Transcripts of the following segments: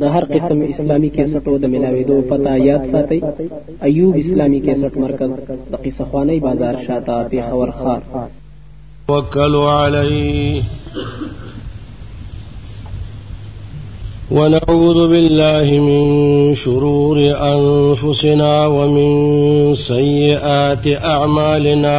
د هر قسم اسلامی کیسټو د ملاویدو پتا یاد ساتي ایوب اسلامی کیسټ مرکز د قصه خوانی بازار شاته پیښور خار وکلوا علی ونعوذ بالله من شرور انفسنا ومن سيئات اعمالنا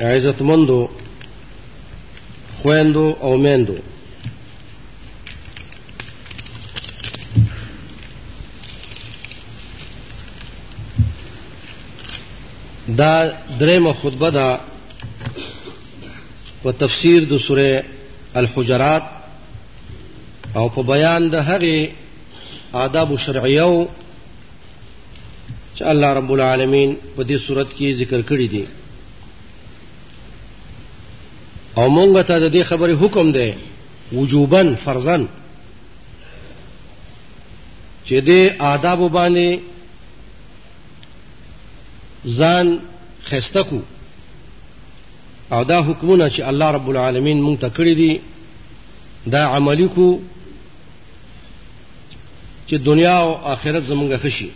عزتمندو خويندو او میندو دا درېمه خطبه ده په تفسیر د سوره الحجرات او په بیان د هغې آداب شرعیو چې الله رب العالمین په دې صورت کې ذکر کړی دی او مونږ ته د دې خبرې حکم دی وجوبا فرضا چې دې آداب باندې ځان خسته کو او دا حکمونه چې الله رب العالمین مونږ ته کړی دي دا عملی کو چې دنیا او آخرت زمونږ خشي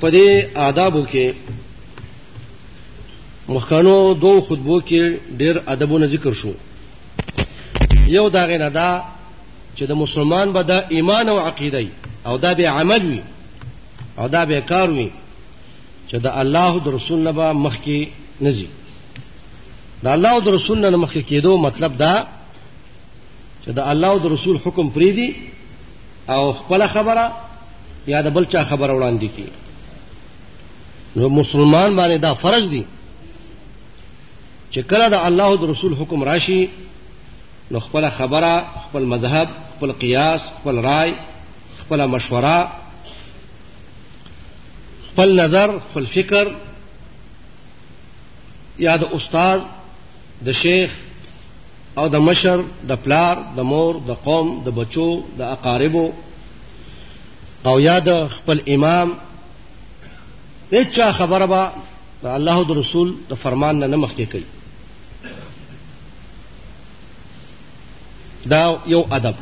په دې آدابو کې مخکانو دو خطبو کې ډېر ادبونه ذکر شو یو دا غنه دا چې د مسلمان به دا ایمان او عقیده او دا به عمل وي او دا به کار وي چې د الله او رسول نه به مخ کې نزي د الله او رسول نه مخ کې کېدو مطلب دا چې د الله او د رسول حکم پریدي او خپل خبره یا د بل چا خبره وړاندې کی نو مسلمان باندې دا فرض دي چې کله د الله او د رسول حکم راشي نو خپل خبره خپل مذهب خپل قیاس خپل رائے خپل مشوره خپل نظر خپل فکر یا د استاد د شیخ او د مشر د پلار د مور د قوم د بچو د اقاربو او یا د خپل امام هیڅ خبره به د الله او د رسول د فرمان نه مخکې کوي دا یو ادب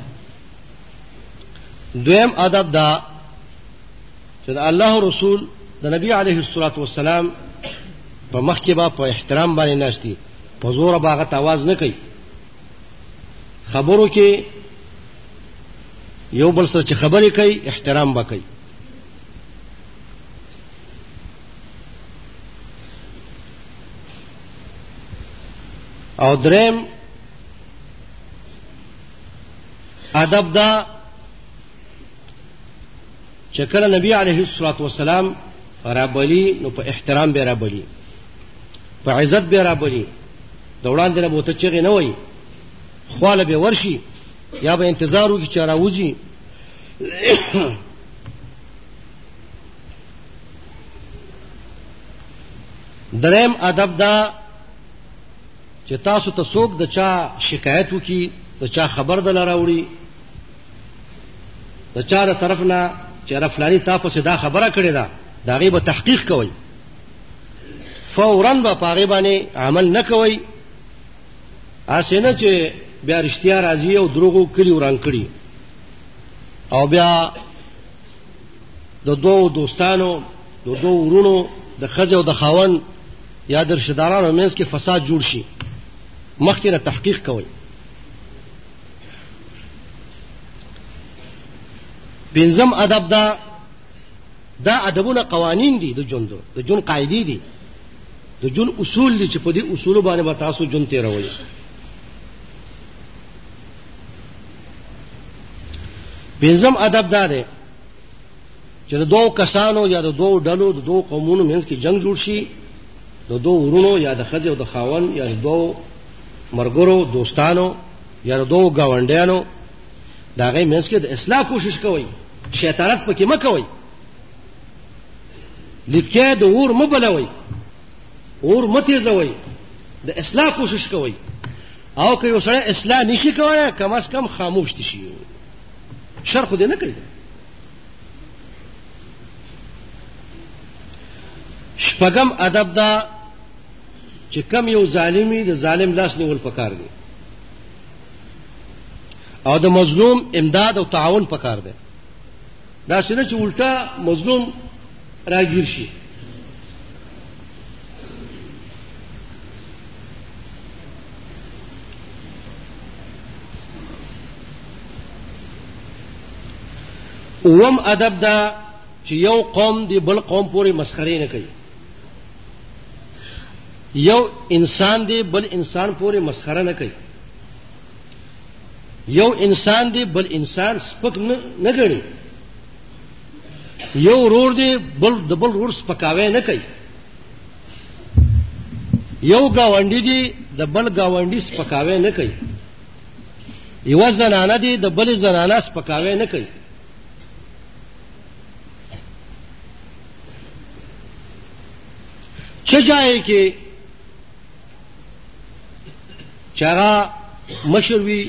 دویم ادب دا چې د الله او رسول د نبی علیه الصلاۃ والسلام په مخکې با په احترام باندې ناشتي په زور به هغه تواز نه کوي خبرو کې یو بل سره چې خبرې کوي احترام به کوي او دریم ادب دا چې کله نبی علیه الصلاۃ والسلام رابلی نو په احترام به رابلی په عزت به رابلی د وړاندې نه بوته چغې نه وای خواله به ورشي یا به انتظار وکړي چې راوځي دریم ادب دا چې تاسو ته څوک د چا شکایت وکي د چا خبر دل راوړي د چا د طرف نه چې رفلانی تاسو دا خبره کړې ده دا غي به تحقیق کوي فورا به په هغې باندې عمل نه کوئ هسې نه چې بیا رښتیا راځي او دروغو کلي وران کړي او بیا د دوو دوستانو د دوو ورونو د ښځې او د خاوند یا د رشدارانو منځ کې فساد جوړ شي مخکې نه تحقیق کوئ پنځم ادب دا دا ادبونه قوانین دي د ژوند د ژوند قاعده دي د ژوند اصول دي چې په دې اصول باندې به تاسو ژوند تیروي پنځم ادب دا دی چې د دوو کسانو یا د دوو ډلو د دوو قومونو منځ کې جنگ جوړ شي د دوو ورونو یا د ښځې او د خاوند یا د دوو مرګرو دوستانو یا د دوو ګاونډیانو د هغې منځ کې د اصلاح کوشش کوئ شیطانت پکې مه کوئ لکه د اور مه بلوئ اور مه تیزوئ د اصلاح کوشش کوئ او که یو سړی اصلاح نشي کولی کم از کم خاموش دي شي شر خو دې نه کوي شپږم ادب دا چې کم یو ظالمي د ظالم لاس نیول پکار دی او د مظلوم امداد او تعاون پکار دی دا څنګه چې الټا مظلوم راګیر شي اوم ادب دا چې یو قوم دی بل قوم پورې مسخره نه کوي یو انسان دی بل انسان پورې مسخره نه کوي یو انسان دی بل انسان سپک نه غړي یو ورور دی بل د بل ورور سپکاوی نه کوي یو گاونډي دی د بل گاونډي سپکاوی نه کوي یو زنانه دی د بل زنانه سپکاوی نه کوي چه جائے کہ چې هغه مشر وي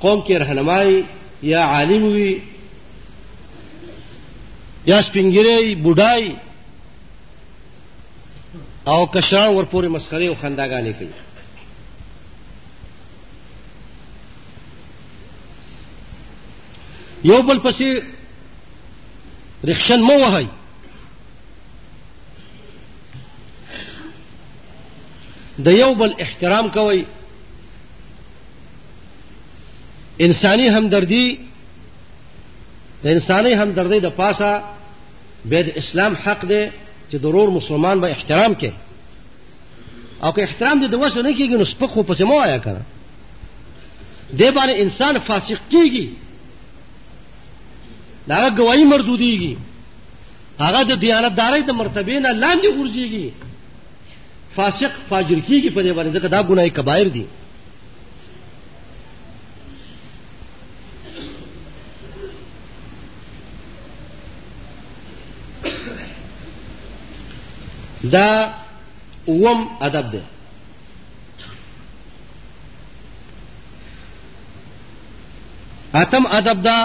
قوم کې رهنمای یا عالم وي یا سپینګری بډای او کشان ورپورې مسخره او خنداګانې کوي یو بل پسې رخشن مو وهي د یو بل احترام کوئ انساني همدردي د انساني همدردۍ د پاسه بیا د اسلام حق دی چې ضرور مسلمان به احترام کوي او که احترام دې د وسه نه کېږي نو سپک خو پسې مه وایه که نه دې باندې انسان فاسق کېږي د هغه ګواهي مردودېږي هغه د دیانتدارۍ د مرتبې نه لاندې غورځېږي فاسق فاجر کېږي په دې باندې ځکه دا ګناه کبایر دي دا اوم ادب دی اتم ادب دا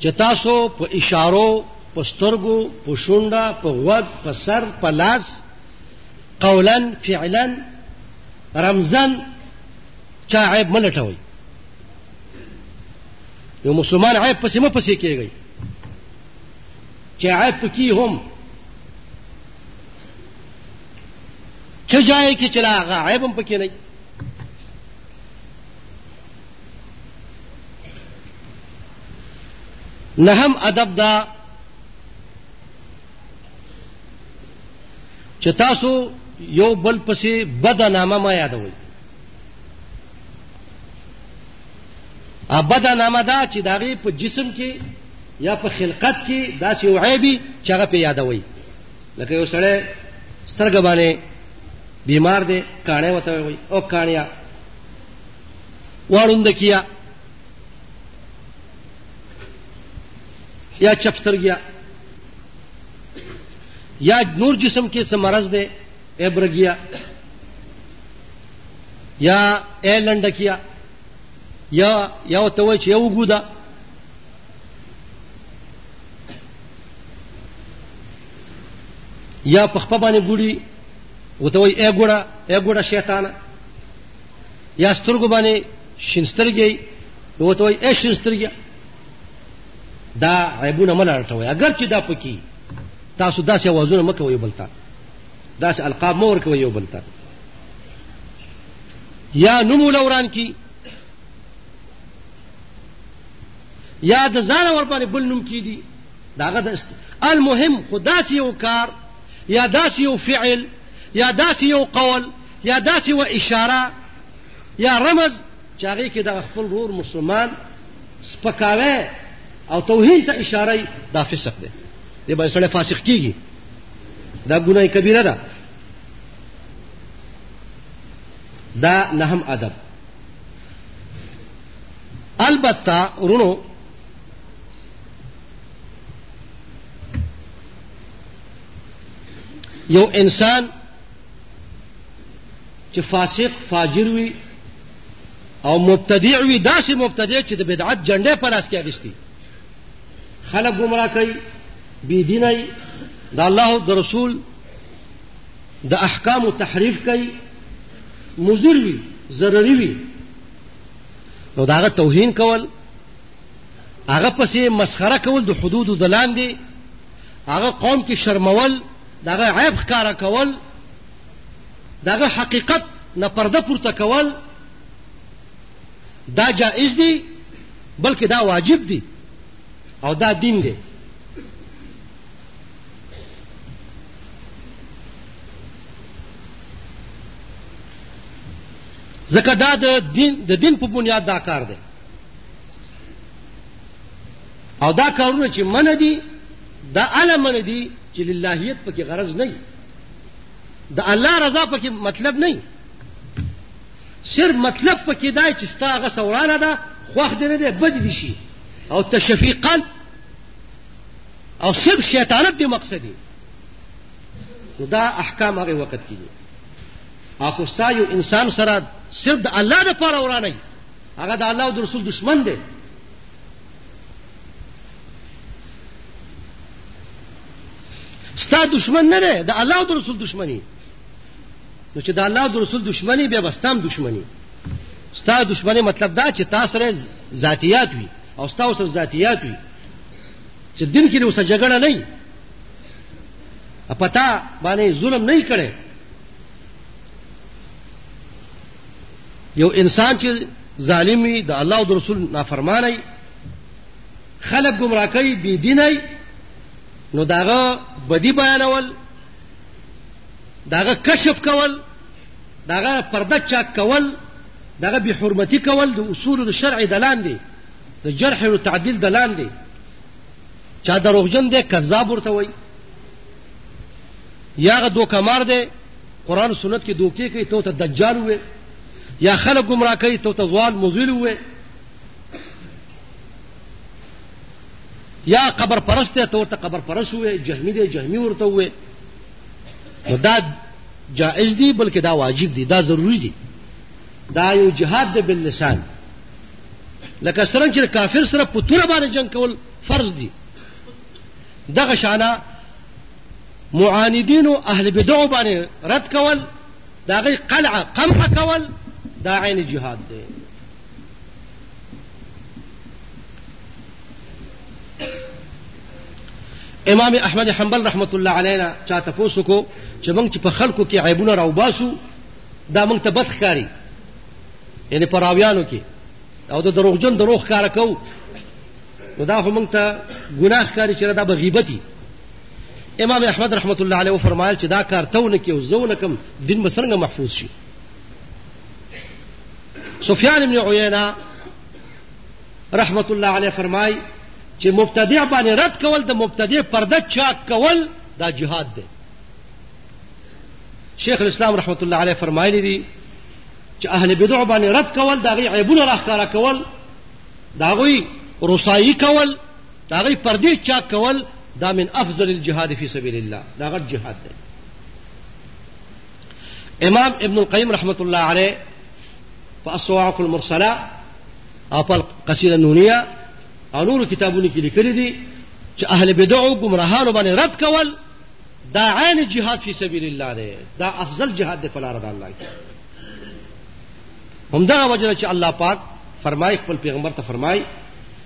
چې تاسو په اشارو، په سترګو، په شونډه، په غوږ، په سر، په لاس، قولا، فعلا، رمزا چا عیب مه لټوئ. یو مسلمان عیب پسې مه پسې کېږئ چې عیب پکې هم څه ځای کې چې لا هغه عیب هم پکې نه نهم ادب دا چې تاسو یو بل پسې بد نامه ما یادوي ا بد نامه دا چې داغه په جسم کې یا په خلقت کې دا چې وعيبي چې هغه په یادوي لکه یو سړی سترګ باندې بیمار دی کانه وته وي او کانیا واړوند کیا یا چپ سترګیا یا نور جسم کې څه مرض دی ایبرګیا یا ایلنډ کیا یا یا ته وای چې یو ګودا یا په خپل باندې ګوډي وته وای ای ګوډه ای ګوډه شیطانه یا سترګو باندې شینسترګي نو ته وایي اې شینسترګي دا عیبونه مل راټوي اگر چې دا پکې تاسو داسې اوازونه مکه وي بلتا داسې القاب مور کوي یو بلتا یا نمو لوران کی یا د ځان ور باندې بل نوم کی دي داغه د المهم خدا سی یو کار یا داسې یو فعل یا داسې یو قول یا داسې و اشاره یا رمز چې هغې کې دغه خپل رور مسلمان سپکاوی او توهین ته اشاره دا فسق دی دې باندې سړی فاسق کېږي دا ګناه کبیره ده دا نهم ادب البته ورونو یو انسان چې فاسق فاجر وي او مبتدع وي داسې مبتدع چې د بدعت جنډې په لاس کې اخیستي خلک ګمراه کوي بېدینه یي د الله د رسول د احکامو تحریف کوي مضر وي ضرري وي نو د هغه توهین کول هغه پسې مسخره کول د حدودو د لاندې هغه قوم کې شرمول دغه عیب ښکارا کول دغه حقیقت نه پرده پورته کول دا جائز دی بلکې دا واجب دی او دا دین دی ځکه دا د دین د دین په بنیاد دا کار دی او دا کارونه چې منه دي دا اله منه دي چې للهیت پکې غرض نه وي د الله رضا پکې مطلب نه وي صرف مطلب پکې دا چې ستا هغه سورانه ده خوښ دې نه دی بد دي شي او تشفیقا او صرف شیطانت دې مقصد دی نو دا احکام هغه وخت کې دي اخو ستا یو انسان سره صرف د الله لپاره ورانه هغه د الله او د رسول دشمن دی ستا دشمن نه دی د الله او د رسول دشمني نو چې د الله او د رسول دشمني بیا به ستا هم دشمني ستا دشمني مطلب دا چې تا سره ذاتیات وي او ستا سره ذاتیات وي چې دین کې اوسه جګړه نه وي پتا باندې ظلم نه کړي یو انسان چې ظالم وي د الله او د رسول نافرمانی خلک ګمراه کوي بی دینی نو داغه بدی بیانول داغه کشف کول داغه پرده چاک کول داغه به حرمتی کول د اصول د شرع د لاندې د جرح او تعدیل د لاندې چا دروغجن دی کذاب ورته وای یا غ دوکمار دی قرآن سنت کې دوکې کوي ته ته دجال وې یا خلک ګمراه کوي ته ته ځوان مزل وې یا قبر پرست ته ورته قبر پرست وې جهمي دی جهمي ورته وې نو دا جائز دی بلکې دا واجب دی دا ضروری دی دا یو جهاد دی باللسان لکه څنګه چې کافر سره په توره باندې جنگ کول فرض دی دغه شانه معاندینو اهل بدعو باندې رد کول د هغوی قلعه قمع کول دا عین جهاد دی امام احمد حنبل رحمت الله علینا چا تاسو کو چې موږ چې په خلکو کې عیبونه راوباسو دا موږ ته بد ښکاری یعنی په راویانو کې او د دروغجن دروغ کار کوو نو دا خو موږ ته ګناه ښکاري چې دا به غیبت امام احمد رحمت الله علیه فرمایل چې دا کار ته ونه کې او زو نکم دین به څنګه محفوظ شي سفیان ابن عیینه رحمت الله علیه فرمای چې مبتدع باندې رد کول د مبتدع پرده چاک کول دا جهاد دی شیخ الاسلام رحمت الله علیه فرمایلی دی چې اهل بدع باندې رد کول دا غي عیبونه راخاره کول دا غوي رسایي کول د هغوی پردې چاک کول دا من افضل الجهاد فی سبیل الله دا غټ جهاد دی امام ابن القیم رحمت الله علیه په الصواعق المرسله او په قصیده نونیه او نورو کتابونو کې لیکلي دي چې اهل بدعو ګمراهانو باندې رد کول دا عین جهاد فی سبیل الله دی دا افضل جهاد دی په لار د الله کې همدغه وجه چې الله پاک فرمای خپل پیغمبر ته فرمای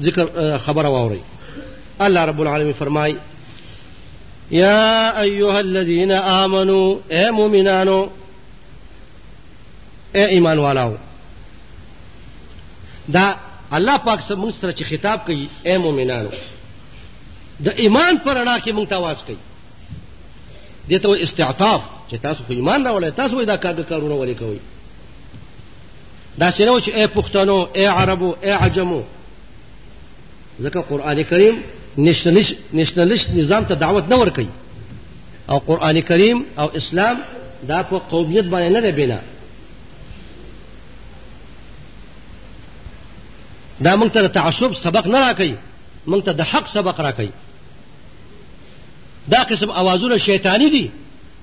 ذکر خبره واوري الله رب العالمین فرمای یا ایها الذین آمنو اے مومنانو اے ایمان والاو دا الله پاک سره موږ سره چې خطاب کوي اے مومنانو د ایمان پر اړه کې موږ تواس کوي دته استعطاف چې تاسو خو ایمان راوړی تاسو دا کاږه کارونه ولې کوئ دا سره و چې اے پښتنو اے عربو اے عجمو ځکه قران کریم نشنلش نظام ته دعوت نه ورکوي او قران کریم او اسلام دا په قومیت باندې نه دی بنا دا موږ ته تعصب سبق نه راکوي موږ ته د حق سبق راکوي دا قسم اوازونه شیطانی دي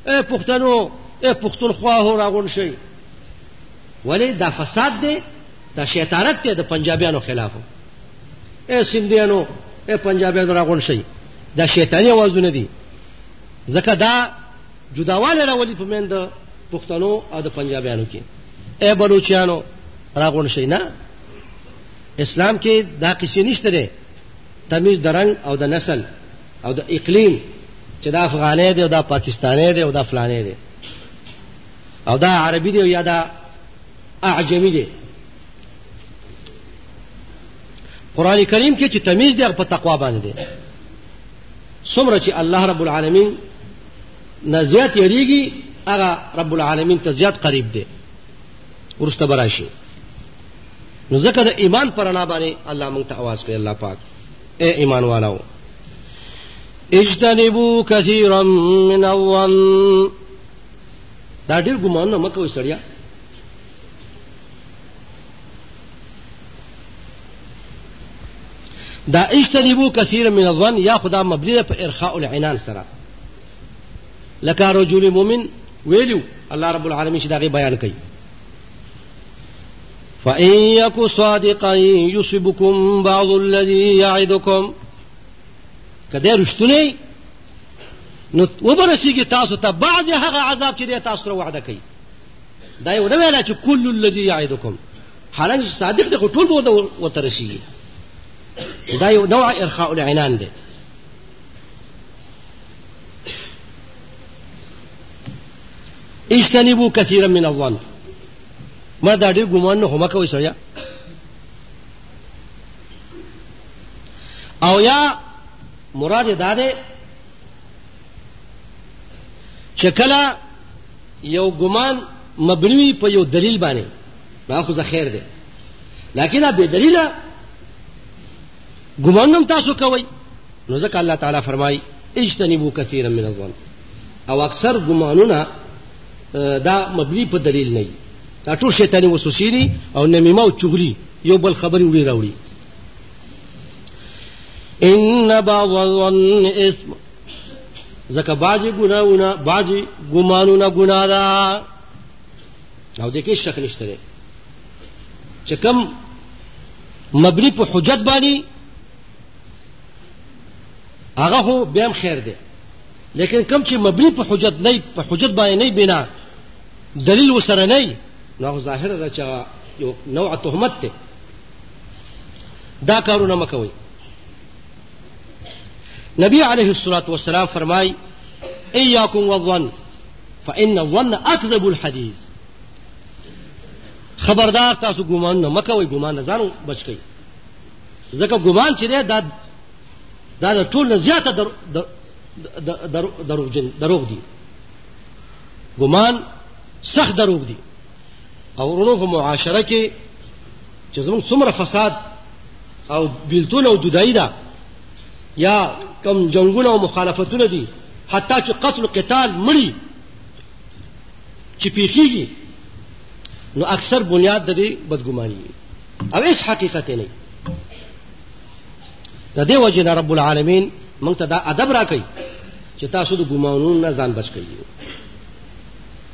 اے پښتنو اے پښتونخوا هو راغون شي ولې دا فساد دی دا شیطانت دی د پنجابیانو خلاف اے سندیانو اے پنجابیانو راغون شي دا شیطانی اوازونه دي ځکه دا جداواله راولي په مند پښتنو او د پنجابیانو کې اے بلوچیانو راغون شي نه اسلام کې دا قصې نشته ده تمیز د رنگ او د نسل او د اقلیم چې دا افغانې دی او دا پاکستانې دی او دا فلانې دی او دا عربي دی یا دا اعجمي دی قران کریم کې چې تمیز دی په تقوا باندې دی څومره چې الله رب العالمین نه زیات یریږي هغه رب العالمین ته زیات قریب دی ورسته براشي نو ځکه د ایمان پر انا باندې الله مونږ ته आवाज کوي الله پاک اے ایمان والو اجتنبوا كثيرا من الظن دا ډېر ګمانونه مه کوئ سړیا دا اجتنبو کثیر من الظن یا خدا مبنی ده په ارخاء العنان سره لکه رجل مؤمن ویلو الله رب العالمین چې دغه بیان کوي فإن يك صادقا يصبكم بعض الذي يعدكم کده رښتونه نو وبرسیږي تاسو ته بعضې هغه عذاب چې دی تاسو سره وعده کوي دا یې ونه ویله چې کل الذي یعدکم حالانکه چې صادق دی خو ټول به ورته رسیږي دا یو نوع ارخاء العنان دی اجتنبوا كثيرا من الظن ما دا ډېر ګمان نه هم کوي سړیا او یا مراد دا ده چې کله یو ګمان مبني په یو دلیل باندې دا خو خیر دی لکه دا به دلیل ګمان هم تاسو کوئ نو ځکه الله تعالی فرمایي اجتنبوا كثيرا من الظن او اکثر ګمانونه دا مبني په دلیل نه دا ټول شیطانی وسوسې دي او نمیمه او چغلي یو بل خبرې وړي راوړي ان بعض الظن اسم ځکه بعضې ګناونه بعضې ګمانونه ګناه ده او د کې شک نشته دی چې کوم مبني په حجت باندې هغه هو بیا هم خیر دی لیکن کوم چې مبني په حجت نه په حجت باندې نه بنا دلیل وسره نه نو ظاهر ده چې یو نوع تهمت دی دا کارونه مه کوئ نبی علیه الصلاة والسلام فرمای ایاکم والظن فإن الظن اکذب الحدیث خبردار تاسو ګمان نه مکوئ ګمان نه ځانو بچ کړئ ځکه ګمان چې دی دا دا د ټول نه زیاته در دروغ دروغ دي ګمان سخت دروغ دي او ورونو په معاشره کې چې زموږ څومره فساد او بیلتون او جدایی ده یا کم جنگونه او مخالفتونه دي حتی چې قتل او قتال مړي چې پیخیږي نو اکثر بنیاد د دې بدګماني او هیڅ حقیقت نه د دې وجه نه رب العالمین موږ ته دا ادب راکړي چې تاسو د ګمانونو نه ځان بچ کړئ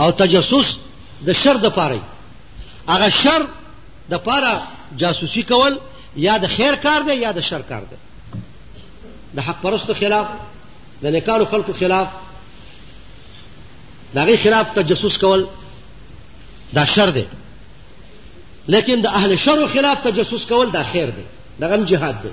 او تجسس د شر د پاره هغه شر د پاره جاسوسي کول یا د خیر کار دی یا د شر کار دی د حق پرستو خلاف د نیکانو خلکو خلاف د هغې خلاف تجسس کول دا شر دی لیکن د اهل شرو خلاف تجسس کول دا خیر دی دغه هم جهاد دی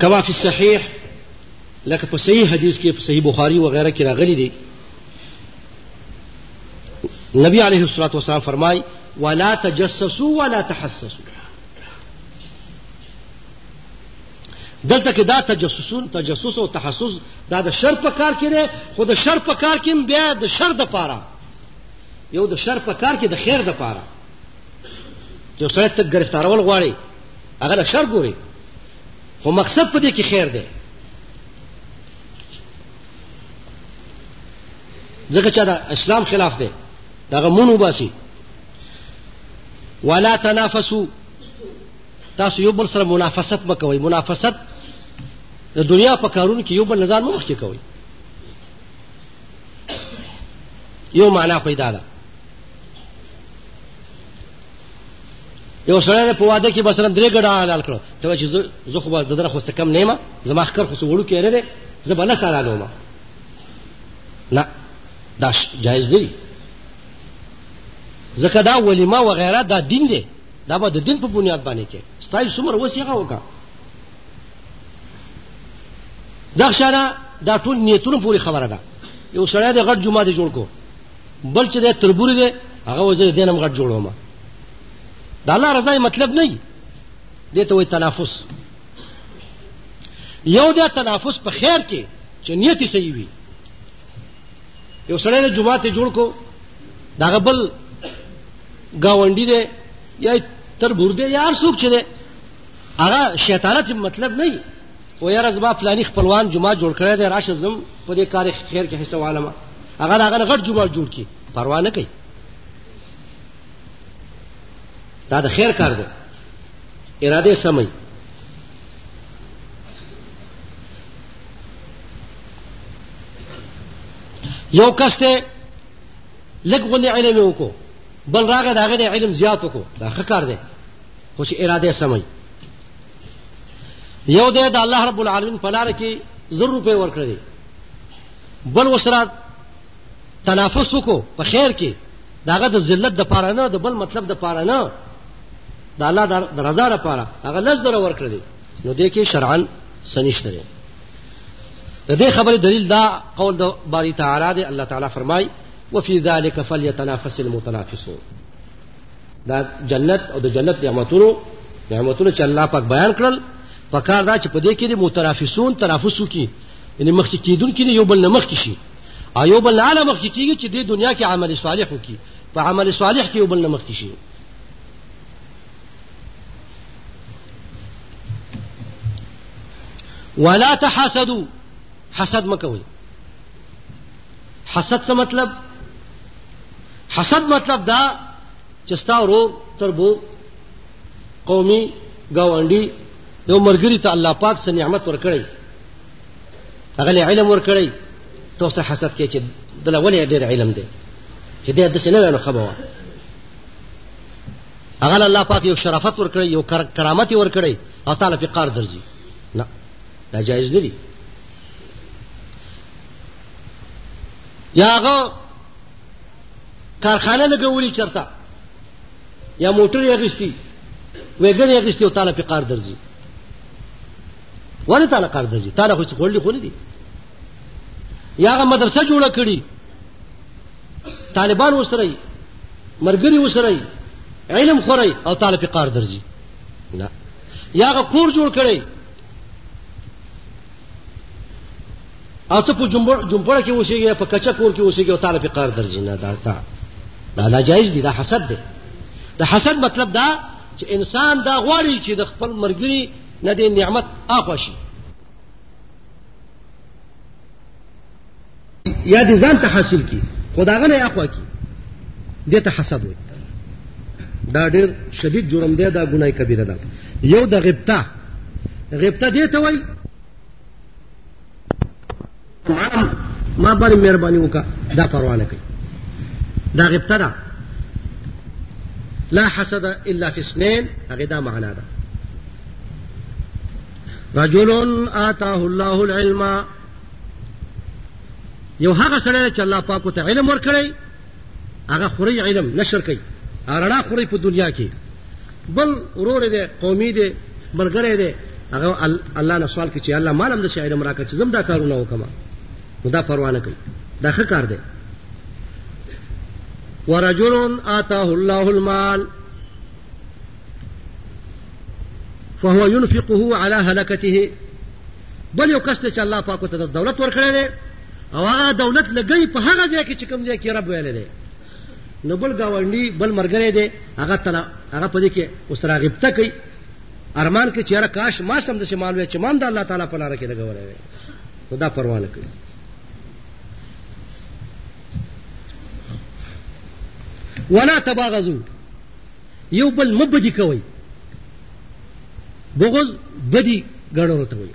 کما فی صحیح لکه په صحیح حدیث کې په صحیح بخاری وغیرہ کې راغلي دي نبی علیه الصلاۃ والسلام فرمای ولا تجسسوا ولا تحسسوا دلته کې دا تجسسون تجسس او تحسس دا د شر په کار کې دی خو د شر په کار کې بیا د شر د پاره یو د شر په کار کې د خیر د پاره یو سړی ته گرفتارول غواړي هغه له شر ګوري خو مقصد په دې کې خیر دی ځکه چې دا اسلام خلاف دی دغه مون وباسي ولا تنافسوا تاسو یو بل سره منافست مکوئ منافست د دنیا په کارونو کې یو بل نظر مخ کې کوي یو معنا پیدا ده یو سره په واده کې بسره درې ګډه حلال کړو ته چې زه خو د دره خو څه کم نیمه زما خکر خو څه وړو کې نه دی زه به نه سره لوم نه دا جایز دی ځکه دا ولیما و غیره دا دین دی دا به د دین په بنیاد باندې کې ستای څومره وسیغه وکا دا شرا دا ټول نیتونو پوری خبره ده یو سره د غټ جمعه دی جوړ کو بل چې دی تربور دی هغه وایي زه دینم غټ جوړوم د الله رضا یې مطلب نه وي دې ته وایي تنافس یو دی تنافس په خیر کې چې نیت یې صحیح وي یو سړی د جومات یې جوړ کو د هغه بل ګاونډي دی یا تربور دی یا هر څوک چې دی هغه شیطانت مطلب نه وي و یاره زما فلانی خپلوان جمعه جوړ کړی دی راشه ځم په دې کار خیر کې حصه والم هغه هغه غټ جمعه جوړ کی پروا نه کوي دا د خیر کار دی اراده سمي یو کس ته لږ غونې علم وکړو بل راغی د هغې نه علم زیات وکړو دا ښه کار دی خو چې اراده سمه یو دی د الله رب العالمین په لاره کې زر روپۍ ورکړې بل وسره تنافس وکړو په خیر کې داغه د ذلت د پاره نه د بل مطلب د پاره نه د الله د رضا لپاره هغه لږ در ورکړل نو دې کې شرعاً سنشته دی د دې خبرې دلیل دا قول د باری تعالی دی الله تعالی فرمای وفي ذلك فليتنافس المتنافسون دا جنت او د جنت نعمتونو نعمتونو چې الله پاک بیان کړل پکار دا چې په دې کې د متنافسون تنافس وکړي یعنی مخکې کېدونکي نه یو بل نه مخکې شي او یو بل نه هله مخکې کېږي چې دې دنیا کې عمل صالح وکړي په عمل صالح کې یو بل نه مخکې شي ولا تحسدوا حسد مکوي حسد څه مطلب حسد مطلب دا چې ستا ورور تربو قومي گاونډي یو مرګري ته الله پاک څخه نعمت ورکړي هغه له علم ورکړی ته څه حسد کې چې دله ولې ډېر علم دی چې دې داسې نه ویلو ښه به وه هغه له الله پاک یو شرافت ورکړی یو کرامت یې ورکړی او تعالی پې قار درځي نه دا جایز نه دي یا هغه کارخانه لګولي چرته یا موټر یې اخیستی ویګن یې اخیستی او تعالی پې قار درځي ولې تعالی قرض دي تعالی خو څه خولې خولې دي یا هغه مدرسه جوړه کړي طالبان وسره مرګري وسره علم خوري او تعالی په قرض درځي نه یا هغه کور جوړ کړي او ته په جنبړ جنبړ کې اوسېږي په کچا کور کې اوسېږي او تعالی په قرض درځي نه دا تا دا لا جایز دي دا حسد دی د حسد مطلب دا چې انسان دا غواړي چې د خپل مرګري نه دې نعمت اخوا شي یا دې ځان ته حاصل کی خداغه نه اخوا کی دې ته حسد وي دا ډېر شدید جرم دی دا ګناه کبیره ده یو د غبطه غبطه دې ته وایي عام ما باندې مهرباني وکړه دا پروا نه کوي دا غبطه ده لا حسد الا في اثنين هغه دا معنا ده رجل آتاه الله العلم یو هغه سره چې الله پاک ته علم ورکړي هغه خوري علم نشر کوي رڼا خوري په دنیا کې بل ورور دی قومي دی ملګری دی هغه الله نه سوال کوي چې الله مالم د علم راکړه چې زم دا کارونه وکم نو دا پروا نه کوي دا ښه کار دی ورجل آتاه الله المال فهو ينفقه على هلكته بل یو کس چې الله پاک ته د دولت ورکړی دی او هغه دولت لګوي په هغه ځای کې چې کوم ځای کې رب ویلی دی نو بل ګاونډي بل ملګری دی هغه تلا هغه په دې کې اوس راغبته کوي ارمان کې چېره کاش ما سم د شمال وی چې ما هم د الله تعالی په لاره کې لګولی وی نو دا پروا نه کوي ولا تباغزو یو بل مبدی کوي بغض بدی ګڼلو ته وایي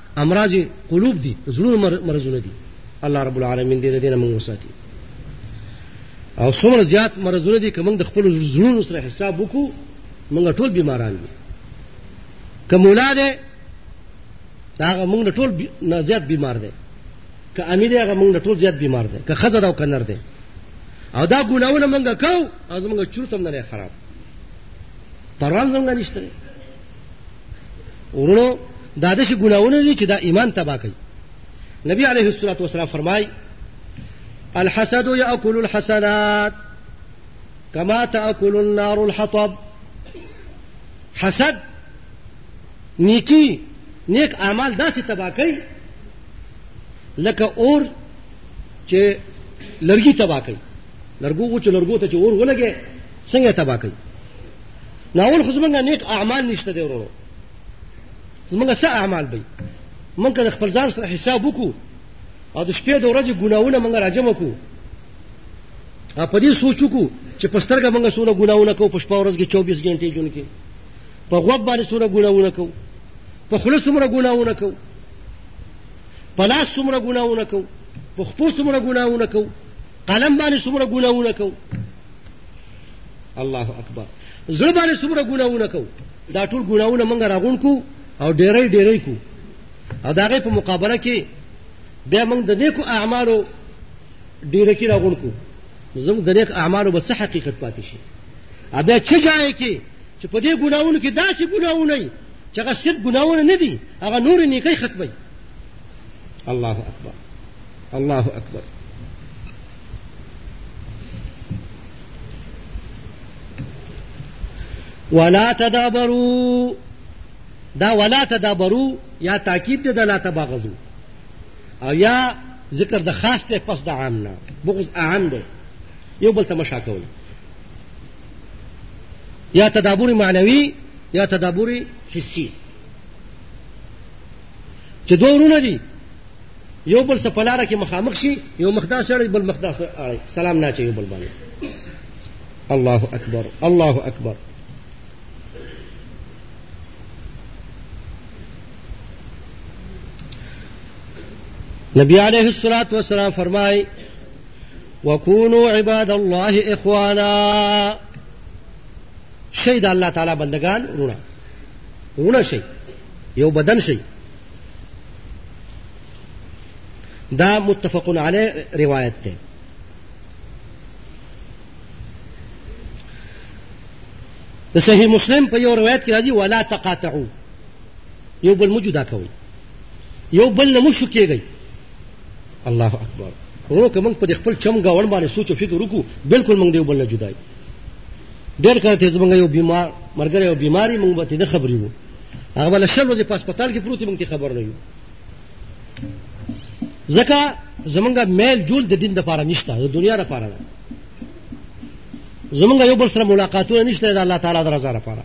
امراض قلوب دي زړونو مرزونه دي الله رب العالمین دې دې نه موږ وساتي او څومره زیات مرزونه دي که موږ د خپل زړونو سره حساب وکړو موږ ټول بیماران دي که مولا دی هغه موږ ټول نه زیات بیمار دی که امیر هغه موږ ټول زیات بیمار دی که ښځه ده او که نر دی او دا ګناونه موږ کوو او زموږ چورت هم نه خراب پروان زموږ نشته ورونو دا داسې ګناهونه دي چې دا ایمان تباه کوي نبی علیه الصلاة والسلام فرمایي الحسد یأکل الحسنات کما تأکل النار الحطب حسد نیکی نیک اعمال داسې تباه کوي لکه اور چې لرګي تباه کوي لرګو چې لرګو ته چې اور ولګي څنګه تباه کوي ناول خو زمونږ نیک اعمال نشته دی ورونو زمونږ څه اعمال به مونږ که د خپل ځان سره حساب وکړو او د شپې د ورځې ګناونه مونږ راجمع کړو او په دې سوچ وکړو چې په سترګه مونږ څونه ګناونه کوو په شپه ورځ کې چوبیس ګنټې ژوند کې په غوږ باندې څومره ګناونه کوو په خوله څومره ګناونه کوو په لاس څومره ګناونه کوو په خپو څومره ګناونه کوو قلم باندې څومره ګناونه کوو الله اکبر زړه باندې څومره ګناونه کو دا ټول ګناونه موږ راغون کو او ډېرې ډېرې کو او دا غي په مقابله کې بیا موږ د نیکو اعمالو ډېرې کې راغون کو زموږ د نیک اعمالو به څه حقیقت پاتې شي بیا چې ځای کې چې په دې ګناونو کې داسې ګناونه وي چې هغه صرف ګناونه نه دي هغه نور نیکۍ ختموي الله اکبر الله اکبر ولا تدابرو دا ولا تدابرو یا تاکید دی د لا تباغضو او یا ذکر د خاص دی پس د عام نه بغض اعم دی یو بل ته مشا کول یا تدابر معنوي یا تدابر حسي چې دوه ورونه دي یو بل سره په لاره کې مخامخ شي یو مخ داسې اړوي بل مخ داسې اړوي سلام نه اچوي یو بل باندې الله اکبر الله اکبر نبی علیہ السلاۃ وسلام فرمائے وکونو عباد اللہ اخوانا شہید اللہ تعالی بندگان رونا رونا شہید یو بدن شہید دا متفق علی روایت ده د صحیح مسلم په یو روایت کې راځي ولا تقاطعوا یو بل موجودا کوي یو بل نه مشو کېږي الله اکبر ورو که موږ په خپل چم گاوړ باندې سوچ او فکر وکړو بالکل موږ دی بل نه جدای ډېر کله ته زمونږ یو بیمار مرګره یو بیماری موږ به ته نه خبرې وو هغه بل شل ورځې په هسپتال کې پروت موږ ته خبر نه یو ځکه زمونږ میل جول د دین لپاره نشته د دنیا لپاره نه زمونږ یو بل سره ملاقاتونه نشته د الله تعالی د رضا لپاره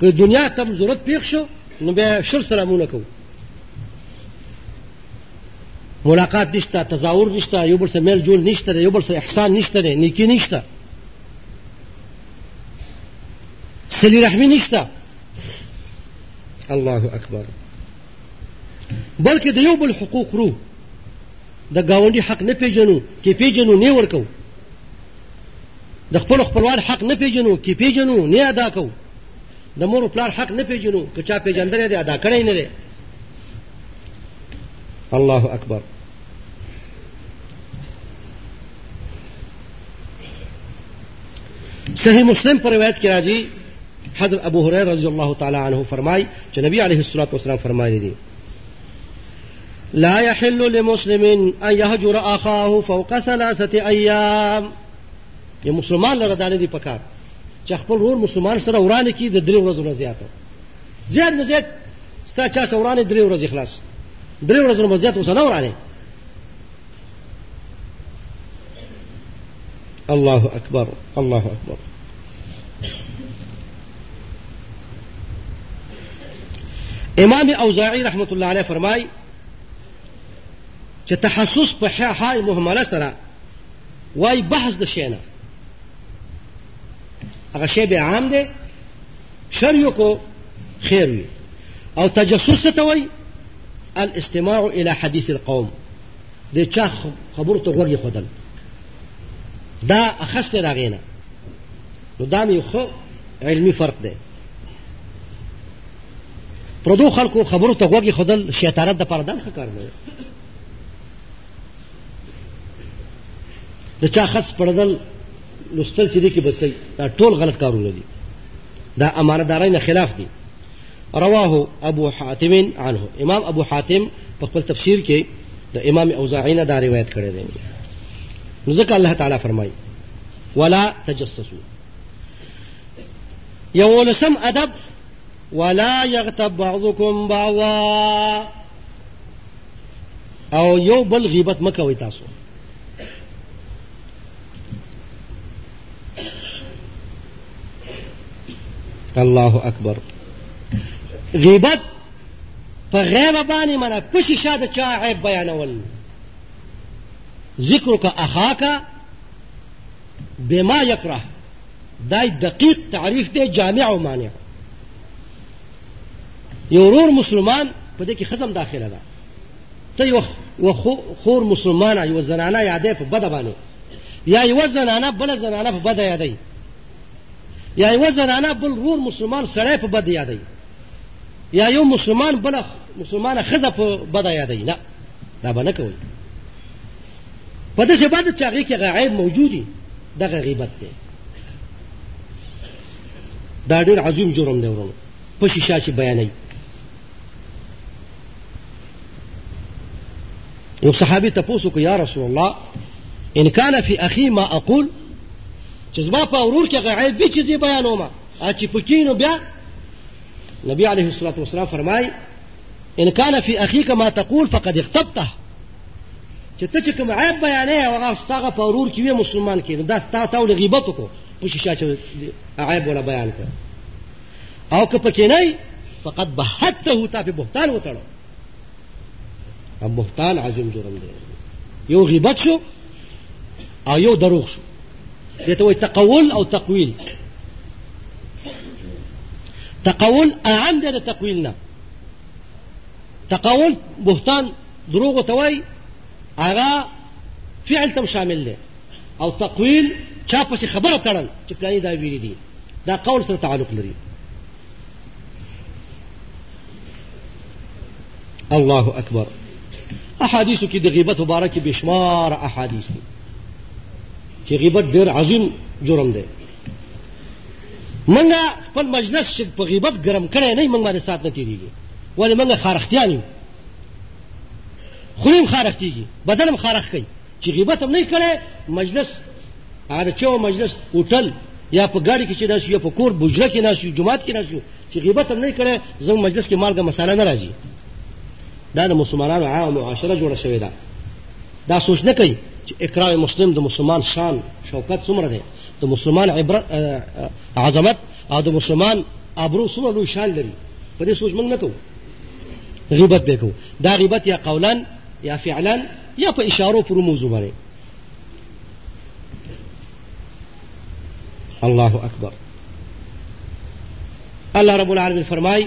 که دنیا تم ضرورت پیښ شو نو بیا شر سلامونه کوو ملاقات نشته تزاور نشته یو بل سره میل جول نشته یو بل سره احسان نشته نیکی نشته سلی رحمی نشته الله اکبر بلکې د یو بل حقوق رو د گاونډي حق نه پیژنو کې پیژنو نه ورکو د خپل خپلوان حق نه پیژنو کې پیژنو نه ادا کو د مور او پلار حق نه پیژنو که چا پیژندل دی ادا کړی نه دی الله اکبر صحیح مسلم پر روایت کې راځي حضرت ابو هريره رضی الله تعالی عنه فرمای چې نبی عليه الصلاه والسلام فرمایلی دي لا يحل لمسلم ان يهجر اخاه فوق ثلاثه ايام یو مسلمان لره دانه دی پکار چې خپل رور مسلمان سره ورانه کی د درې ورځو نه زیاته زیات نه زیات ستا چا سره ورانه درې ورځې خلاص درې ورځې نه زیات اوسه نه ورانه الله اکبر الله اکبر امام اوزاعی رحمت الله علیه فرمای چې تحسس په حال مهمله سره وای بحث د شینه هغه شی به عام دی شر یو کو خیر وي او تجسس ته وایي الاستماع الى حديث القوم د چا خبرو ته غوږ خدل دا اخست راغینا نو دا مې خو علمی فرق دی پردو خلکو خبرو ته غوږ خدل شیطانت د پردان خکار دی د چا خط سپړدل لوستل چې دي کې بسې دا ټول غلط کارونه دي دا امانتدارۍ نه خلاف دي رواه ابو حاتم عنه امام ابو حاتم په خپل تفسیر کې د امام اوزاعی نه دا روایت کړی دی نو ځکه الله تعالی فرمایي ولا تجسسوا یولسم ادب ولا یغتب بعضکم بعضا او یو بل غیبت مکوئ تاسو الله اکبر غیبت په غیبه باندې منه په شیشه د چا عیب بیانول ذکرک اخاک بما يكره دای دقیق تعریف دی جامع او مانع یو ورور مسلمان په دې کې خزم داخله ده ته یو و خور مسلمانه یو زنانه یادې په بده باندې یا یو زنانه بل زنانه په بده یادې یا یو زنانه بل ورور مسلمان سړی په بده یادې یا یو مسلمان بل مسلمانه خزه په بده یادې نه دا به نه کوي په داسې باندې چې هغې کې هغه عیب موجود وي دغه غیبت دی دا ډېر عظیم جرم دی ورونو په شیشه چې بیانوي یو صحابي تپوس وکړو یا رسول الله ان کان فی اخی ما اقول چې زما په ورور کې هغه عیب وي چې زه بیانوم چې پکې نو بیا نبی علیه الصلاة والسلام فرمایي ان كان في اخيك ما تقول فقد اغتبته چې ته چې کوم عیب بیانې هغه ستاغه په ورور کې وي مسلمان کې دا ستا تا ول غیبت وکړو په شیشه چې عیب ولا بیان کړ او که پکې نه فقط بهته تا په بهتان وتړو ام بهتان عظیم جرم دی یو غیبت شو او یو دروغ شو دې ته وایي تقول او تقویل تقول اعم دی د تقویل نه تقول بهتان دروغو ته وایي هغه فعل ته شامل دی او تقویل چا پسې خبره تړل چې پلاني دا ویلي دي دا قول سره تعلق لري الله اکبر احادیثو کې د غیبت مبارک بشمار احادیث دي چې غیبت ډېر عظیم جرم دی منګه خپل مجلس چې په غیبت ګرم کړی نه منګه باندې سات نه تیریږي ولې منګه خارختیان یو خولیم خارختیږي بدن هم خارخ کوي چې غیبت هم نه کړی مجلس هغه چې مجلس هوټل یا په ګاډي کې چې ناس یا په کور بوجره کې ناس یو جماعت کې ناس یو چې غیبت هم نه کړی زموږ مجلس کې مالګه مساله نه راځي دا د مسلمانانو عامه معاشره جوړه شوې ده دا سوچ نه کوي چې اکرام مسلم د مسلمان شان شوکت څومره دی د مسلمان عبرت عظمت او د مسلمان ابرو څومره لوی شان لري په دې سوچ موږ نه کوو غیبت به کوو دا غیبت یا قولا یا فعلا یا په اشارو پر موضوع باندې الله اکبر الله رب العالمین فرمای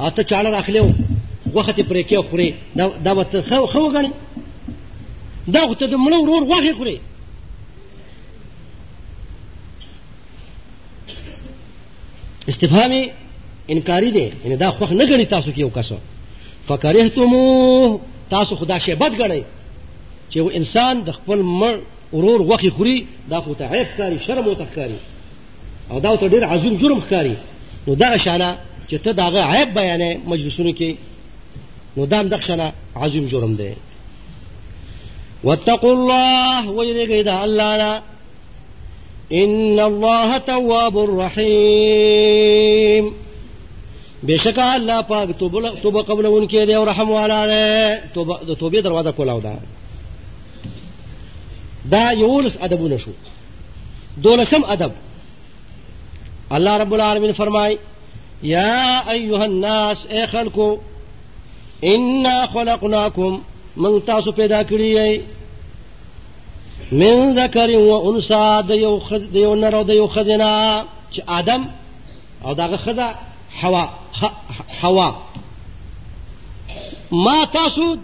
او ته چاړه راخلې او غوښه دې پرې کې خورې دا به ته ښه ښه وګڼې دا خو ته د مړه ورور غوښې خورې استفهام انکاری دی یعنی دا خوښ نه ګڼي تاسو کې یو کس فکرهتموه تاسو خدا شی بد ګڼئ چې یو انسان د خپل مړ ورور غوښې خوري دا خو ته عیب ښکاري شرم ورته ښکاري او دا ته ډیر عظیم جرم ښکاری نو دا شانه چې ته داغه عیب بیانې مجلسونو کې نو دا د شانه عظیم جرم دی واتقوا الله ويرجع دا الله لا ان الله تواب الرحيم بشک الله پاک توبه توبه قبل ان کې دی او رحم والا دی توبه توبه دروازه کولاو ده دا یولس ادبونه شو دولسم ادب الله رب العالمین فرمای یا ایها الناس ای خلکو انا خلقناکم من تاسو پیدا کړی من ذکر و انسا د یو خز د یو نر او د یو خزنا چې آدم او داغه خزا حوا حوا ما تاسو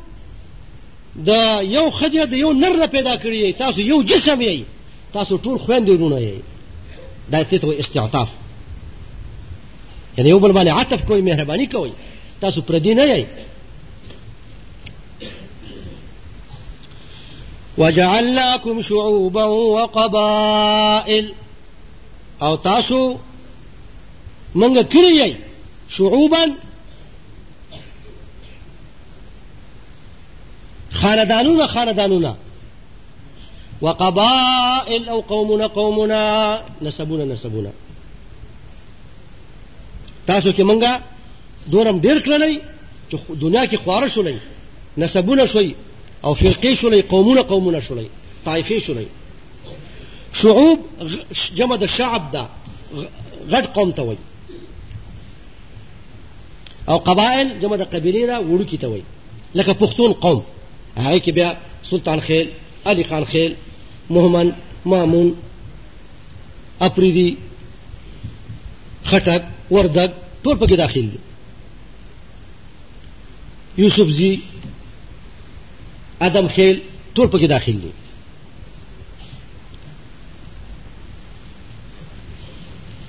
د یو خځه د یو نر نه پیدا کړی یی تاسو یو جسم یی تاسو ټول خويندې ورونه یی دا تیته استعطاف یعنی یو بل باندې عطف کوي مهرباني کوي تاسو پر دې نه یی وجعلناكم شعوبا وقبائل او تاسو منګه کړی یی شعوبا خاندانونه خاندانونه وقبائل او قومونه قومونه نسبونه نسبونه تاسو چې مونږه دورم ډیر کړلې چې دنیا کې خواره شولې نسبونه شوي او فرقې شولې قومونه قومونه شولې طایفې شولې شعوب جمع د شعب ده غټ قوم ته وایي او قبائل جمع د قبیله دا وړو کی ته وای لکه پښتون قوم هغه کې بیا سلطان خیل علي خان خیل محمد مامون اپریدی خټک وردګ ټول پکې داخل دي یوسف زی ادم خیل ټول پکې داخل دي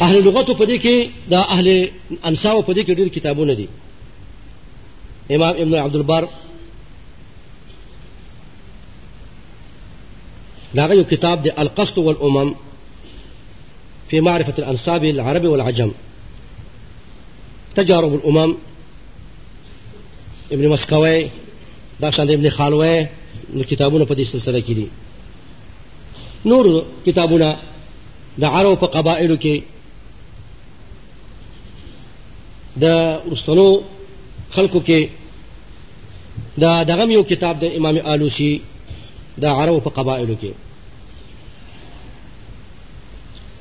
اهل لغت په دې کې د اهل انساو په دې کې ډېر کتابونه دي امام ابن عبد البر داغه یو کتاب د القصد والامم في معرفة الأنساب العربي والعجم تجارب الأمم ابن مسکوی دا شان ابن خالوی نو کتابونه په دې سلسله کې دي نور کتابونه د عرب په قبایلو کې د ورستنو خلکو کې دا دغه یو کتاب د امام آلوسی د عرب په قبایلو کې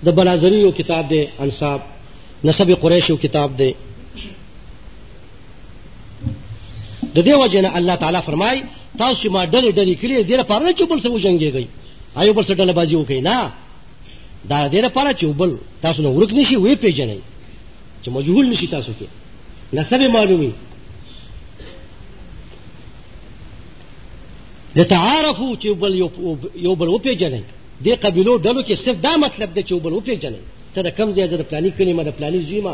د بلازری یو کتاب دی انصاب نسب قریش یو کتاب دی د دې وجه نه الله تعالی فرمای تاسو ما ډلې ډلې کړې دې لپاره نه چې بل څه وجنګېږئ ایو بل څه ډله بازي وکړئ نه دا دې لپاره چې بل تاسو نه ورک نشي وې پیژنئ چې مجهول نشي تاسو کې نسب معلومي لتعارفو چې بل یو بل وپیژنئ دې قبیلو ډلو کې صرف دا مطلب دی چې بل وپیژنئ ته د کم ځای زه د پلاني کلمه د پلاني زیمه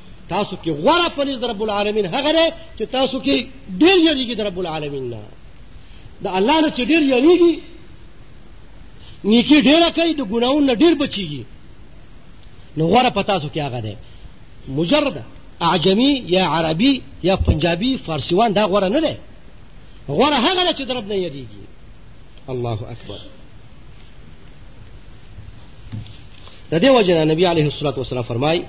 تاسو کې غوړه پنځ در رب العالمین هغه دی چې تاسو کې ډیر یریږي در رب العالمین نه د الله نه چې ډیر یریږي نیکی ډیره کوي د ګناون نه ډیر بچیږي نو غوړه په تاسو کې هغه دی مجرد اعجمی یا عربي یا پنجابي فارسیوان دا غوړه نه دی غوړه هغه چې در رب نه یریږي الله اکبر د دې وجه نبی عليه الصلاه والسلام فرمای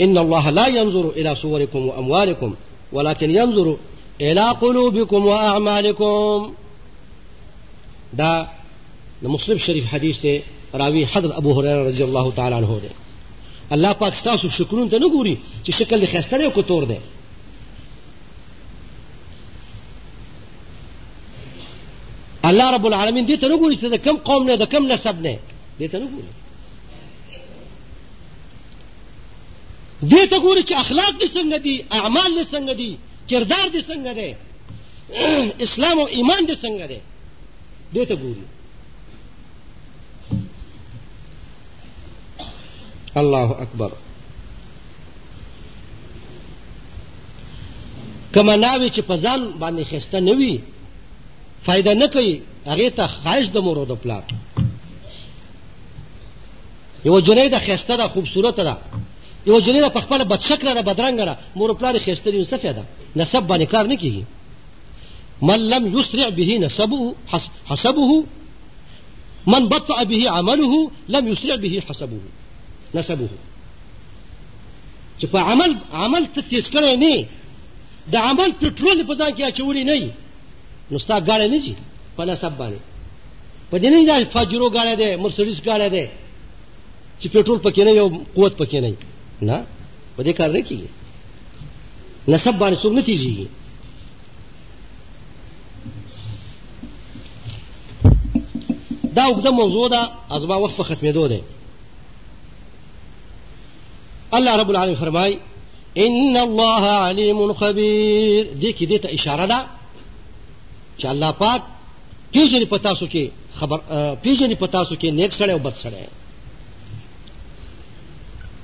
ان الله لا ينظر الى صوركم واموالكم ولكن ينظر الى قلوبكم واعمالكم دا د مسلم شریف حدیث ته راوی حضرت ابو هريره رضی الله تعالی عنہ دی الله پاک تاسو شکرون ته نه ګوري چې شکل خسته دی او کتور دی الله رب العالمین دې ته نه ګوري چې د کم قوم نه د کم نسب نه دې ته نه ګوري دې ته ګوري چې اخلاق دې څنګه دي اعمال دې څنګه دي کردار دې څنګه دی اسلام او ایمان دې څنګه دی دې ته ګوري الله اکبر کومه ناوې چې په ځان باندې ښایسته نه وي فایده نه کوي هغې ته خواهش د مور او د پلار یوه جنۍ ده ښایسته ده خوبصورته ده یوه جنۍ ده په خپله بدشکله ده بدرنګه ده مور و پلار یې ښایسته دي نو څه فایده نسب باندې کار نه کېږي من لم يسرع به نسبه حسبه من بطأ به عمله لم يسرع به حسبه نسبه چې په عمل عمل ته تیز کړی نه د عمل پټرول په ځان کې اچولی نه نو ستا ګاړی نه ځي په نسب باندې په دې نه چې فاجرو ګاړی دی مرسډیس ګاړی دی چې پټرول پکې نه یو قوت پکې نه نه په دې کار نه کیږي نسب باندې څوک نه تیزیږي دا اوږده موضوع ده از ما وخت په ختمېدو دی الله رب العالمین فرمای ان الله علیم خبیر دې کې دې ته اشاره ده چې الله پاک پیژنې په تاسو کې خبر پیژنې په تاسو کې نیک سړی او بد سړی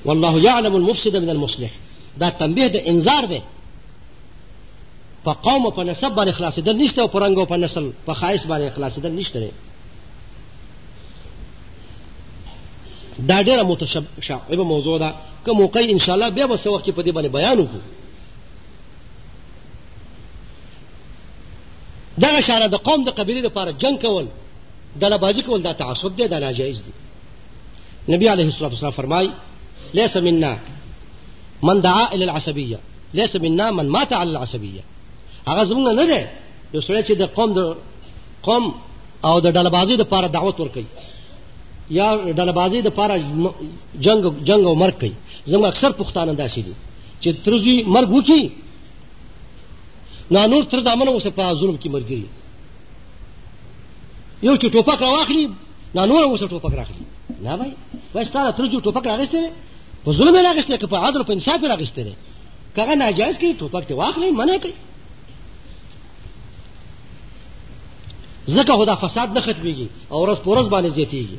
والله يعلم المفسد من المصلح دا تنبیه د انذار دی په قوم او په نسب باندې خلاصېدل نشته او په رنګ او په نسل په خایس باندې خلاصېدل نشته دا ډیره متشابه موضوع ده که موقع ان شاء الله بیا به څه وخت په دې باندې بیان وکړو دغه شاره د قوم د قبیلې لپاره جنگ کول دلبازی کول دا تعصب دی دا ناجایز دی نبی علیه الصلاه والسلام فرمای ليس منا من دعا الى العصبيه ليس منا من مات على العصبيه هغه زمونږ نه دی یو سړی چې د قوم د قوم او د ډلبازي د پاره دعوت ور کوي یا ډلبازي د پاره جنگ جنگ او مرګ کوي زموږ اکثر پښتانه داسې دي چې ترزي مرګ وکي نه نور تر ځامن اوسه په ظلم کې مرګري یو چې ټوپک راواخلي نه نور اوسه ټوپک راخلي نه وای وای ستاره ترزي ټوپک راغسته په ظلم راغسته که په عدل په انصاف راغسته کغه ناجایز کې ټوپک ته واخلي منه کوي ځکه خو دا فساد نه ختمېږي او ورځ په ورځ باندې زیاتېږي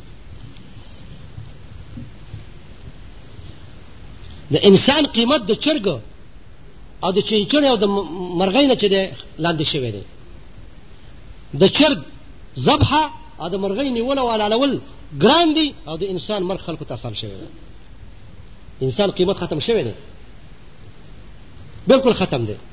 د انسان قیمت د چرګ او د چینچڼې او د مرغۍ نه چې دی لاندې شوی دی د چرګ ذبحه او د مرغۍ نیول او حلالول ګران دي او د انسان مرګ خلکو ته اسان شوی دی انسان قیمت ختم شوی دی بلکل ختم دی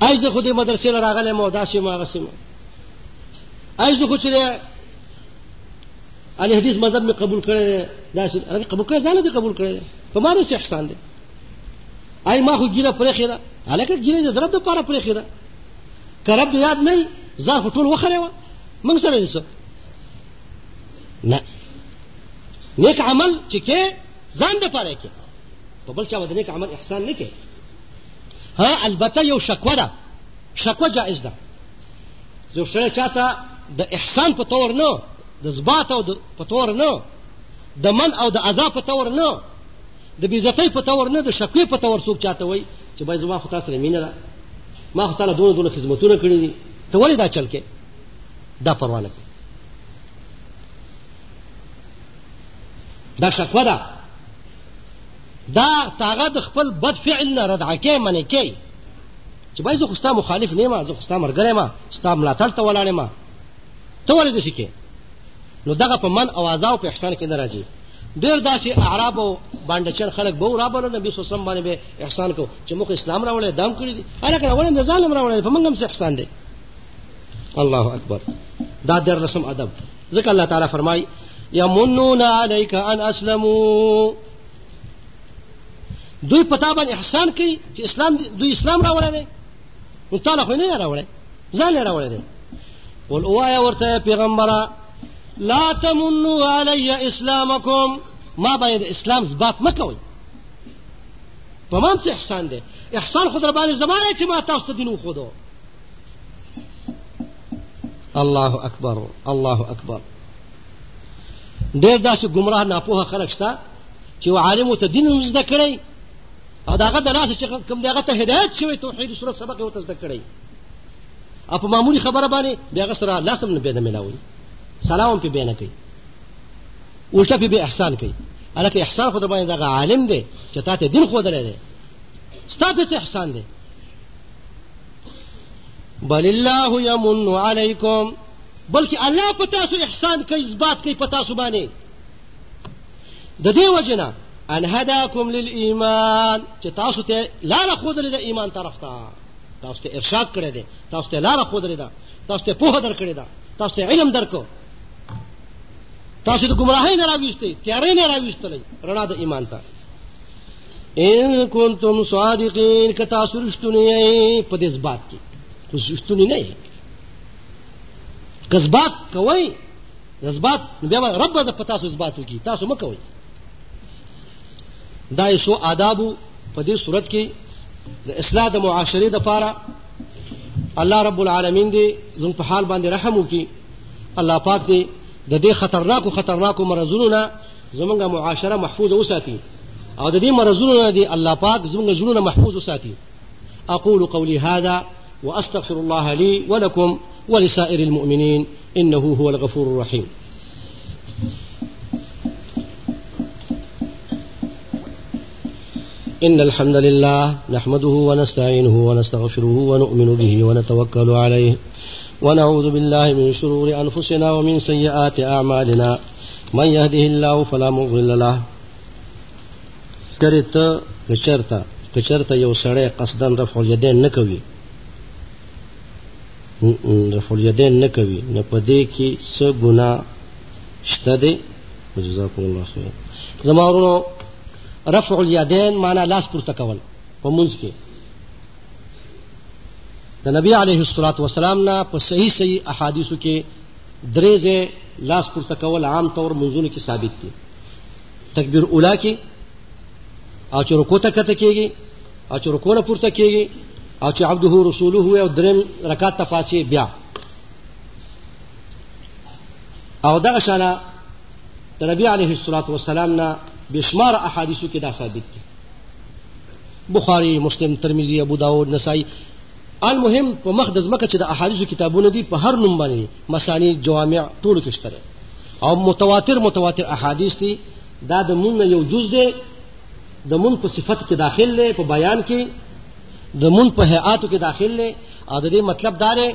آی زه خو دې مدرسې له راغلی مو داسې مو هغسې مو آی زه خو چې دی اهل حدیث مذهب مې قبول کړی دی داسې هغه قبول کړی ځان دې قبول کړی دی په ما داسې احسان دی آی ما خو ګیره پرېښې ده هلکه ګیره دې د رب دپاره پرېښې ده که رب دې یاد نه وي ځان خو ټول وخلی وه موږ سره دې څه نه نیک عمل چې کې ځان د پاره کې په بل چا باندې نیک عمل احسان نه کوي ها البته یو شکوه ده شکوه جائز ده یو سره چاته د احسان په تور نه د زبات او په تور نه د من او د عذاب په تور نه د بیزتۍ په تور نه د شکوې په تور څوک چاته وای چې باید زما خو تاسو مینه ده ما خو تعالی دونه دونه خدمتونه کړی دي ته ولې دا چل کې دا پروا نه کوي دا شکوه ده دا هغه د خپل بد فعل نه ردعه کوي منې کوي چې بای زه خو ستا مخالف نه یم زه خو ستا ملګری یم ستا ملاتړ ته ولاړ یم ته ولې داسې کوې نو دغه په من او عذا او په احسان کې نه راځي ډېر داسې اعراب او بانډچن خلک به ورابلو نبي صلی الله علیه وسلم باندې به احسان کو چې موږ اسلام راوړی دام کړی دي هلکه راوړی د ظالم راوړی په موږ هم څه احسان دی الله اکبر دا در رسم ادب ځکه الله تعالی فرمای یمنون علیک ان اسلمو دوی پتا باندې احسان کوي چې اسلام دوی اسلام راوړی دی نو تعالی خو نه راوړی ځان یې راوړی دی قل اوایا ورته پیغمبره لا تمنوا علی اسلامکم ما باندې اسلام ثبات مکوئ په ما څه احسان دی احسان خو در باندې زمانه چې ما تاسو ته دین وښودو الله اکبر الله اکبر ډېر داسې ګمراه ناپوهه خلک شته چې یو عالم ورته دین هم زده کړی او د هغه د لاسه چې کوم دی هغه ته هدایت شوی توحید صورت سبق یې ورته زده کړی او په معمولي خبره باندې د هغه سره لاس هم نه بیا نه میلاوي سلام هم پې بیا نه کوي الټه پې بیا احسان کوي هلکه احسان خو د باندې دغه عالم دی چې تا ته دین ښودلی دی ستا پسې احسان دی بل الله یمن علیکم بلکې الله په تاسو احسان کوي اثبات کوي په تاسو باندې د دې وجنه ان هداکم للایمان چې تاسو ته لار خودلې د ایمان طرف ته تاسو ته ارشاد کړی دی تاسو ته لار خودلې ده تاسو ته پوهه درکړې ده تاسو ته علم درکو تاسو د گمراهۍ نه راويستي تیارې نه راويستلې رڼا د ایمان ته ان کنتم صادقین که تاسو رښتونی یې په دې ځبات کې خو رښتونی نه یې کذبات کوي ځبات بیا رب د پتا سو ځبات وکي تاسو مه کوي دا یو شو آداب په دې صورت کې د اصلاح د معاشرې د پاره الله رب العالمین دې زموږ په حال باندې رحم وکي الله پاک دې د دې خطرناکو خطرناکو مرزونو نه زمونږ معاشره محفوظ وساتي او د دې مرزونو نه دی الله پاک زمونږ زړونه محفوظ وساتي اقول قولي هذا واستغفر الله لي ولكم ولسائر المؤمنين انه هو الغفور الرحيم إن الحمد لله نحمده ونستعينه ونستغفره ونؤمن به ونتوكل عليه ونعوذ بالله من شرور أنفسنا ومن سيئات أعمالنا من يهده الله فلا مضل له کرت کچرتا کچرتا یو سړی قصدن رفع الیدین نه کوي رفع الیدین نه کوي نه پدې کې څه ګنا شته دی جزاکم الله خیر زما ورونو رفع الیدین معنا لاس پورته کول په منځ کې د نبی علیه الصلاۃ والسلام نه په صحیح صحیح احادیثو کې درې ځای لاس پورته کول عام طور منځونو کې ثابت دي تکبیر اولا کې او چې رکو ته کته کېږي او چې رکو نه پورته کېږي او چې عبده رسوله او دریم رکعت ته فاصې بیا او دغه شانه د نبی علیه الصلاة والسلام نه بشمار احادیثو کې دا ثابت دي بخاری مسلم ترمذی ابو داود نسائی المهم په مخ د ځمکه چې د احادیثو کتابونه دي په هر نوم باندې مسانی جوامع ټول کې شته او متواتر متواتر احادیث دي دا د مونږ یو جز دی د مونږ په صفت کې داخل دی په بیان کې د مونږ په هيئاتو کې داخل دی او د دې مطلب دا دی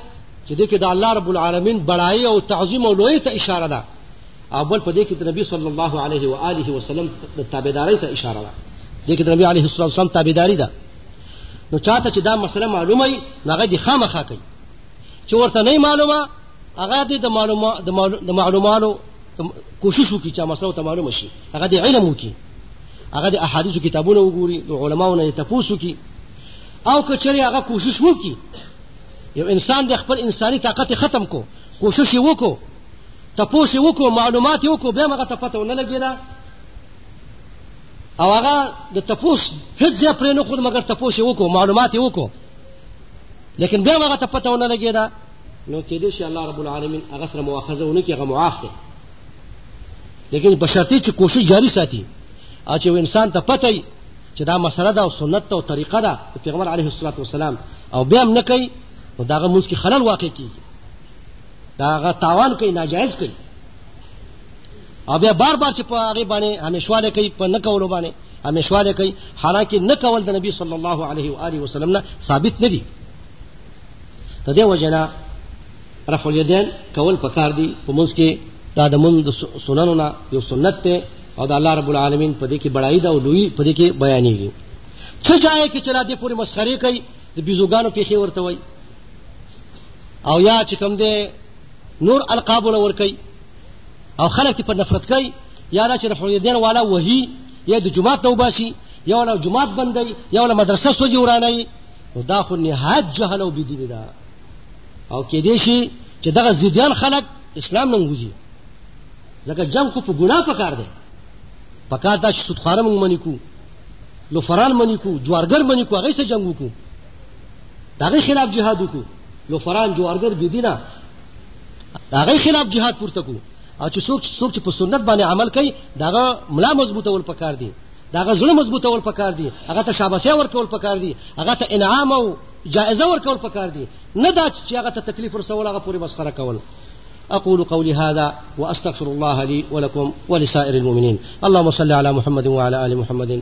چې د کې د الله رب العالمین بڑای او تعظیم او لوی ته اشاره ده او بل په دې کې د نبی صلی الله علیه و آله وسلم د تابعداري ته اشاره ده دې کې د نبی علیه الصلاه والسلام تابعداري ده نو چاته چې دا مسله معلومه وي نو هغه دې خامخا کوي چې ورته نه معلومه هغه دې د معلومه د معلوماتو کوشش وکړي چې مسله ته معلومه شي هغه دې علم وکړي هغه د احادیثو کتابونه وګوري د علماو نه تپوس وکړي او که چېرې هغه کوشش وکړي یو انسان د خپل انساني طاقت ختم کو کوشش یې وکړو تپوس یې وکړو معلومات یې وکړو بیا هم هغه ته پته ونه لګېده او هغه د تپوس هیڅ ځای پرې نه خود مګر تپوس یې وکړو معلومات یې وکړو لیکن بیا هغه ته پته ونه لګېده نو کېدې شي الله رب العالمین هغه سره مواخذه ونه کړي هغه معاف دی لیکن په شرطي چې کوشش جاری ساتي او چې انسان ته پته وي چې دا مسله ده او سنت ده او طریقه ده د پیغمبر علیه الصلاة والسلام او بیا هم نه کوي نو د هغه مونځ کې خلل واقع کېږي د هغه تاوان کوي ناجایز کوي او بیا بار بار چې په هغه باندې همیشواله کوي په نه کولو باندې همیشواله کوي حالانکه نه کول د نبی صلی الله علیه و آله وسلم نه ثابت نه دي ته دی وجنا رفع الیدین کول پکار دي په موږ کې دا د موږ سننو نه یو سنت ته او د الله رب العالمین په دې کې بڑای دا او لوی په دې کې بیانېږي څه ځای کې چې را دې پوری مسخري کوي د بيزوګانو پیخي ورته وای او یا چې کوم دې نور القاب ور کوي او خلک ته په نفرت کوي یا دا چې د حوریدین والا وهي یا د جماعت نه وباسي یا ولا جماعت بندوي یا ولا مدرسه سوځي ورانوي نو دا خو نهایت جهل او بدیني ده او کېدای شي چې دغه ضدیان خلک اسلام نه وځي ځکه جنگ خو په ګناه پکار دی پکار دا چې سودخواره مونږ منې کو لوفران منې کو جوارګر منې کو هغوی سره جنګ وکړو د هغوی خلاف جهاد وکړو یو فران جوارګر بيدی نه هغه خلاف جهاد پورته کو او چې څوک څوک چې په سنت باندې عمل کوي داغه ملا مضبوطول پکار دي داغه زړه مضبوطول پکار دي هغه ته شاباسیا ورکول پکار دي هغه ته انعام او جائزه ورکول پکار دي نه دا چې هغه ته تکلیف ورسول هغه پوری مسخره کول أقول قولي هذا وأستغفر الله لي ولكم ولسائر المؤمنين اللهم صل على محمد وعلى آل محمد